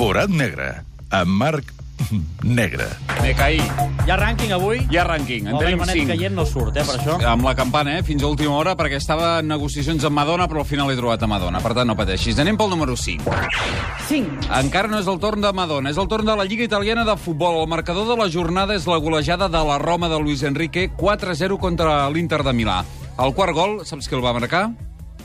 Forat negre, amb Marc Negre. Me caí. Hi ha rànquing avui? Hi ha rànquing. En tenim Manet 5. caient no surt, eh, per això. Amb la campana, eh? Fins a última hora, perquè estava en negociacions amb Madonna, però al final he trobat a Madonna. Per tant, no pateixis. Anem pel número 5. 5, Encara no és el torn de Madonna, és el torn de la Lliga Italiana de Futbol. El marcador de la jornada és la golejada de la Roma de Luis Enrique, 4-0 contra l'Inter de Milà. El quart gol, saps qui el va marcar?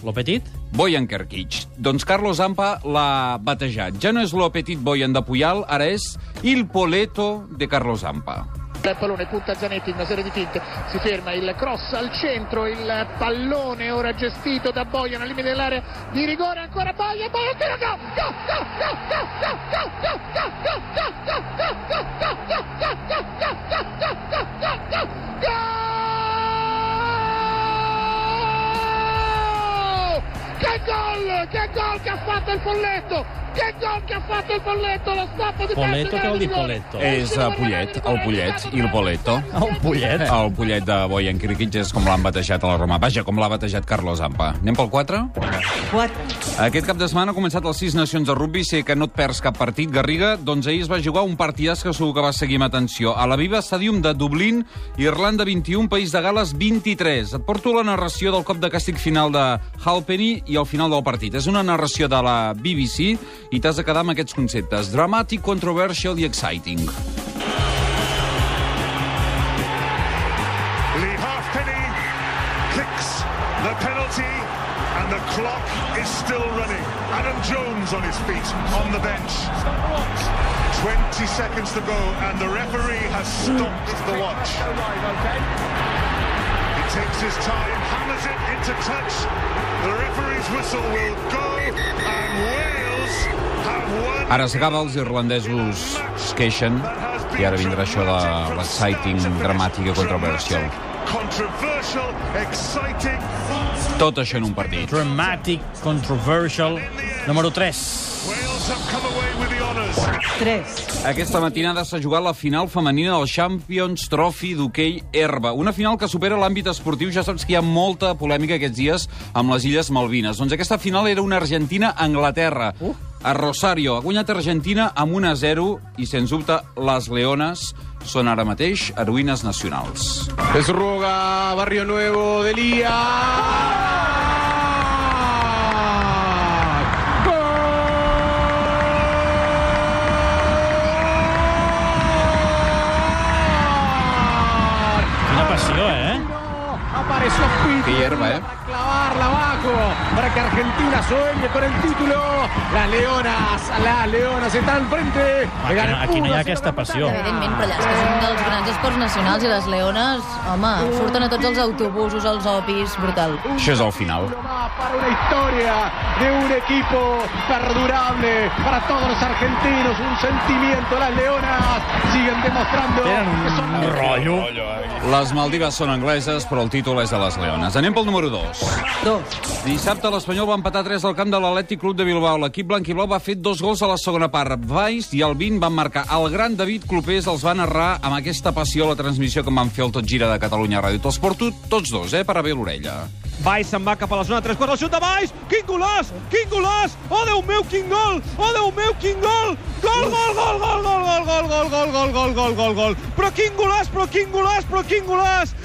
Lo petit? Bojan Kerkic. Doncs Carlos Zampa l'ha batejat. Ja no és lo petit Bojan de Puyal, ara és il Poleto de Carlos Zampa. Il pallone punta Zanetti in una serie di finte, si ferma il cross al centro, il pallone ora gestito da Bojan al limite dell'area di rigore, ancora Bojan, Bojan, tira, gol, gol, gol, gol, gol, gol, gol, gol, gol, gol, gol, gol, gol, gol, gol, gol, gol, Che gol che ha fatto il Folletto! Che gol che ha fatto il Folletto! Lo stop di calcio què vol dir. Poletto? És uh, Pollet, el Pollet, il Poleto. El pollet. El Pollet de Bojan Kerkic és com l'han batejat a la Roma. Vaja, com l'ha batejat Carlos Zampa. Anem pel 4? 4, Aquest cap de setmana ha començat les 6 nacions de rugby. Sé que no et perds cap partit, Garriga. Doncs ahir es va jugar un partidàs que segur que va seguir amb atenció. A la Viva Stadium de Dublín, Irlanda 21, País de Gales 23. Et porto la narració del cop de càstig final de Halpenny i el final del partit. És una narració de la BBC i t'has de quedar amb aquests conceptes. Dramatic, controversial i exciting. Lee Halfpenny kicks the penalty, and the clock is still running. Adam Jones on his feet on the bench. 20 seconds to go, and the referee has stopped the watch. He takes his time, hammers it into touch. The referee's whistle will go, and Wales have won. Ara s'acaba, els irlandesos es queixen i ara vindrà això de l'exciting, dramàtic i controversial. Controversial, exciting. Tot això en un partit. Dramatic, controversial. Número 3. Wales have come away with the honours. 3, Aquesta matinada s'ha jugat la final femenina del Champions Trophy d'hoquei herba. Una final que supera l'àmbit esportiu. Ja saps que hi ha molta polèmica aquests dies amb les Illes Malvines. Doncs aquesta final era una Argentina-Anglaterra. Uh. A Rosario ha guanyat Argentina amb 1 a 0 i, sens dubte, les Leones són ara mateix heroïnes nacionals. Desruga, Barrio Nuevo de Lía. Quina passió, eh? Apareció Pitti. Qué hierba, ¿eh? Para clavarla abajo, para que Argentina sueñe con el título. Las leonas, las leonas están frente. Aquí, no- aquí no hi ha aquesta passió. Evidentment, però allà és que és un dels grans esports nacionals i les leones, home, surten a tots els autobusos, als opis, brutal. Això és el final. Para una historia de un equipo perdurable para todos los argentinos, un sentimiento. Las leonas siguen demostrando Tenen que son un rotllo. Les Maldives són angleses, però el títol és de les Leones. Anem pel número 2. 2, Dissabte l'Espanyol va empatar 3 al camp de l'Atlètic Club de Bilbao. L'equip blanquiblau va fer dos gols a la segona part. Valls i el 20 van marcar. El gran David Clopés els va narrar amb aquesta passió la transmissió que van fer el Tot Gira de Catalunya Ràdio. Te'ls porto tots dos, eh, per a bé l'orella. Valls se'n va cap a la zona 3 quarts, el xut de Valls, quin golàs, quin golàs, oh Déu meu, quin gol, oh Déu meu, quin gol, gol, gol, gol, gol, gol, gol, gol, gol, gol, gol, gol, gol, gol, gol, però quin golàs, però quin golàs, però quin golàs,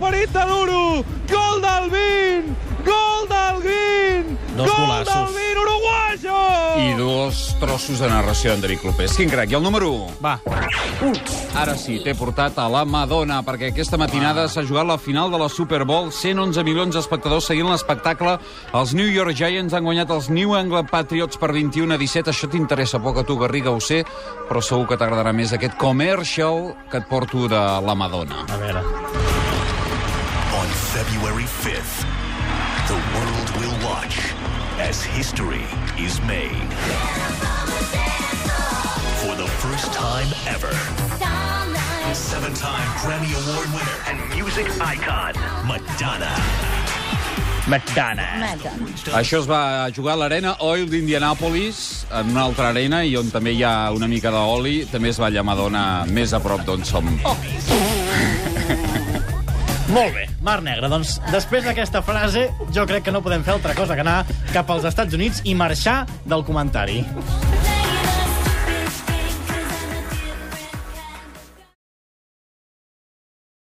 L'esperit de l'Uru! Gol del 20! Gol del 20! Dos Gol golazos. del 20 uruguayo! I dos trossos de narració d'en David Clopés. Quin crac. I el número 1? Va. Ara sí, t'he portat a la Madonna, perquè aquesta matinada s'ha jugat la final de la Super Bowl. 111 milions d'espectadors seguint l'espectacle. Els New York Giants han guanyat els New England Patriots per 21 a 17. Això t'interessa poc a tu, Garriga, ho sé, però segur que t'agradarà més aquest commercial que et porto de la Madonna. A veure. February 5th, the world will watch as history is made. For the first time ever. Seven-time Grammy Award winner and music icon, Madonna. McDonough. Meta. Això es va jugar a l'arena Oil d'Indianapolis, en una altra arena, i on també hi ha una mica d'oli, també es balla Madonna més a prop d'on som. Oh. Molt bé, Mar Negra. Doncs després d'aquesta frase, jo crec que no podem fer altra cosa que anar cap als Estats Units i marxar del comentari.